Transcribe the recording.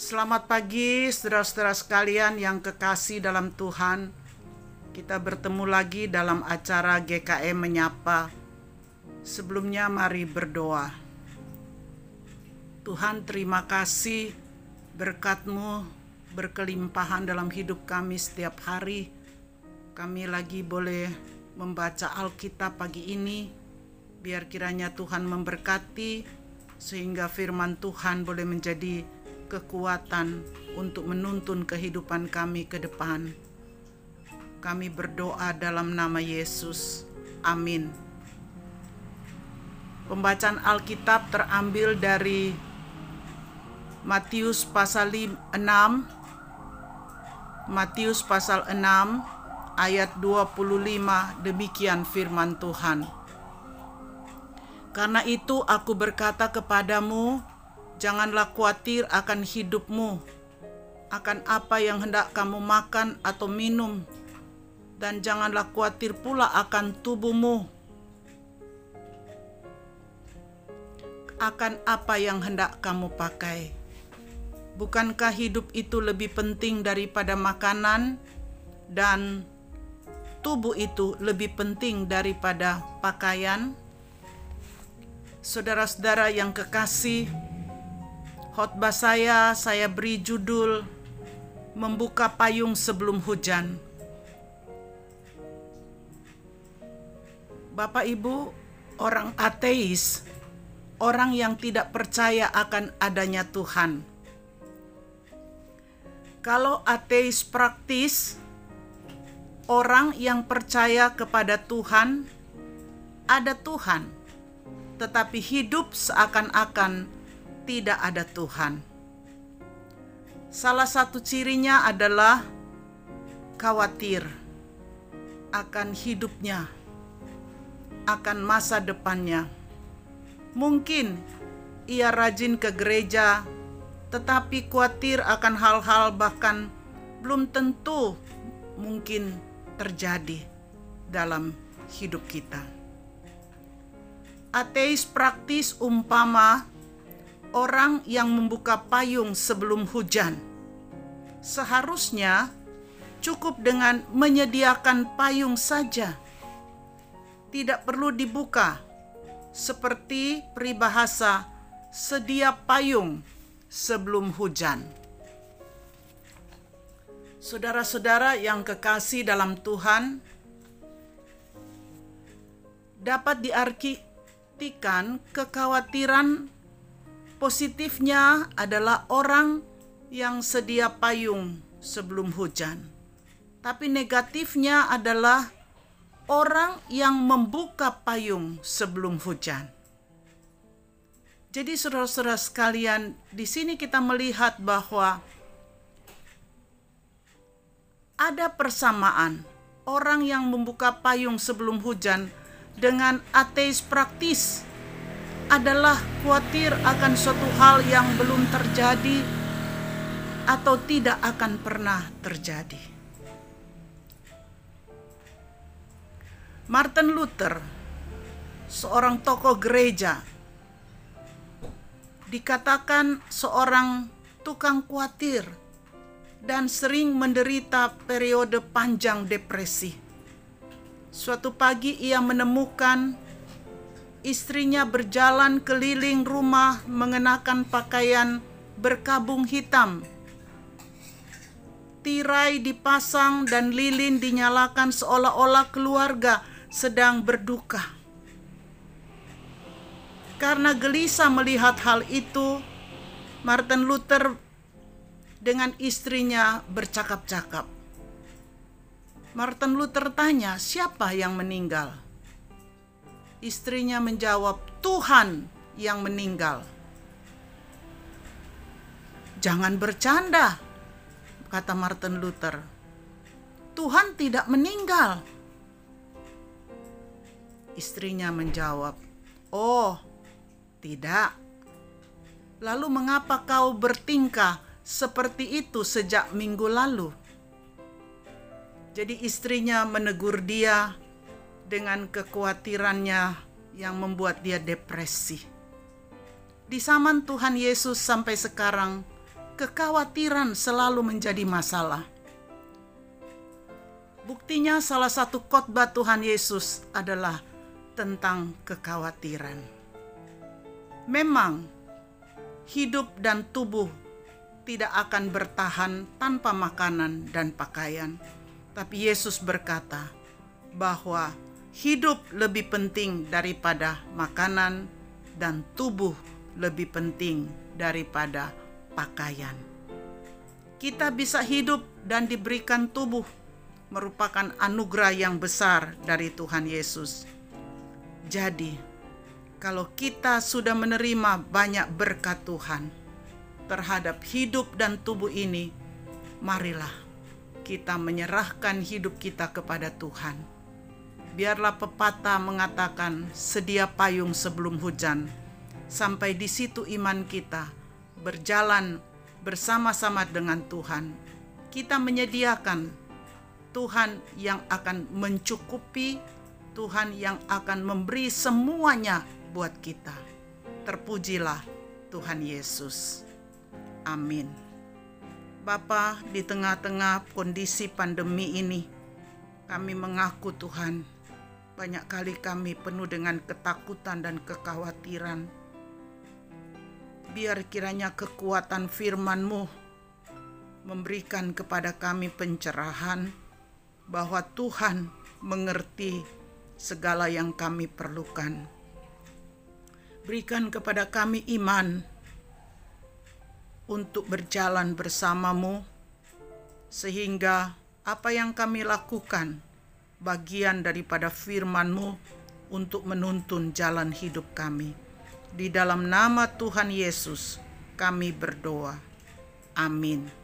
Selamat pagi, saudara-saudara sekalian yang kekasih dalam Tuhan. Kita bertemu lagi dalam acara GKM Menyapa. Sebelumnya, mari berdoa. Tuhan, terima kasih berkat-Mu berkelimpahan dalam hidup kami setiap hari. Kami lagi boleh membaca Alkitab pagi ini. Biar kiranya Tuhan memberkati, sehingga firman Tuhan boleh menjadi kekuatan untuk menuntun kehidupan kami ke depan. Kami berdoa dalam nama Yesus. Amin. Pembacaan Alkitab terambil dari Matius pasal 6 Matius pasal 6 ayat 25 demikian firman Tuhan. Karena itu aku berkata kepadamu, janganlah khawatir akan hidupmu, akan apa yang hendak kamu makan atau minum, dan janganlah khawatir pula akan tubuhmu, akan apa yang hendak kamu pakai. Bukankah hidup itu lebih penting daripada makanan, dan tubuh itu lebih penting daripada pakaian? Saudara-saudara yang kekasih, khotbah saya saya beri judul Membuka Payung Sebelum Hujan. Bapak Ibu, orang ateis, orang yang tidak percaya akan adanya Tuhan. Kalau ateis praktis, orang yang percaya kepada Tuhan, ada Tuhan tetapi hidup seakan-akan tidak ada Tuhan. Salah satu cirinya adalah khawatir akan hidupnya, akan masa depannya. Mungkin ia rajin ke gereja, tetapi khawatir akan hal-hal bahkan belum tentu mungkin terjadi dalam hidup kita ateis praktis umpama orang yang membuka payung sebelum hujan. Seharusnya cukup dengan menyediakan payung saja. Tidak perlu dibuka, seperti peribahasa sedia payung sebelum hujan. Saudara-saudara yang kekasih dalam Tuhan, dapat diarki membuktikan kekhawatiran positifnya adalah orang yang sedia payung sebelum hujan. Tapi negatifnya adalah orang yang membuka payung sebelum hujan. Jadi saudara-saudara sekalian, di sini kita melihat bahwa ada persamaan orang yang membuka payung sebelum hujan dengan ateis praktis adalah khawatir akan suatu hal yang belum terjadi atau tidak akan pernah terjadi. Martin Luther, seorang tokoh gereja, dikatakan seorang tukang khawatir dan sering menderita periode panjang depresi Suatu pagi ia menemukan istrinya berjalan keliling rumah mengenakan pakaian berkabung hitam. Tirai dipasang dan lilin dinyalakan seolah-olah keluarga sedang berduka. Karena gelisah melihat hal itu, Martin Luther dengan istrinya bercakap-cakap. Martin Luther tanya, "Siapa yang meninggal?" Istrinya menjawab, "Tuhan yang meninggal." "Jangan bercanda," kata Martin Luther. "Tuhan tidak meninggal." Istrinya menjawab, "Oh, tidak." Lalu, mengapa kau bertingkah seperti itu sejak minggu lalu? Jadi istrinya menegur dia dengan kekhawatirannya yang membuat dia depresi. Di zaman Tuhan Yesus sampai sekarang, kekhawatiran selalu menjadi masalah. Buktinya salah satu khotbah Tuhan Yesus adalah tentang kekhawatiran. Memang hidup dan tubuh tidak akan bertahan tanpa makanan dan pakaian. Tapi Yesus berkata bahwa hidup lebih penting daripada makanan dan tubuh lebih penting daripada pakaian. Kita bisa hidup dan diberikan tubuh merupakan anugerah yang besar dari Tuhan Yesus. Jadi, kalau kita sudah menerima banyak berkat Tuhan terhadap hidup dan tubuh ini, marilah kita menyerahkan hidup kita kepada Tuhan. Biarlah pepatah mengatakan, "Sedia payung sebelum hujan." Sampai di situ iman kita berjalan bersama-sama dengan Tuhan. Kita menyediakan Tuhan yang akan mencukupi, Tuhan yang akan memberi semuanya buat kita. Terpujilah Tuhan Yesus. Amin. Bapa, di tengah-tengah kondisi pandemi ini, kami mengaku Tuhan, banyak kali kami penuh dengan ketakutan dan kekhawatiran. Biar kiranya kekuatan firman-Mu memberikan kepada kami pencerahan, bahwa Tuhan mengerti segala yang kami perlukan. Berikan kepada kami iman untuk berjalan bersamamu, sehingga apa yang kami lakukan bagian daripada firman-Mu untuk menuntun jalan hidup kami. Di dalam nama Tuhan Yesus, kami berdoa. Amin.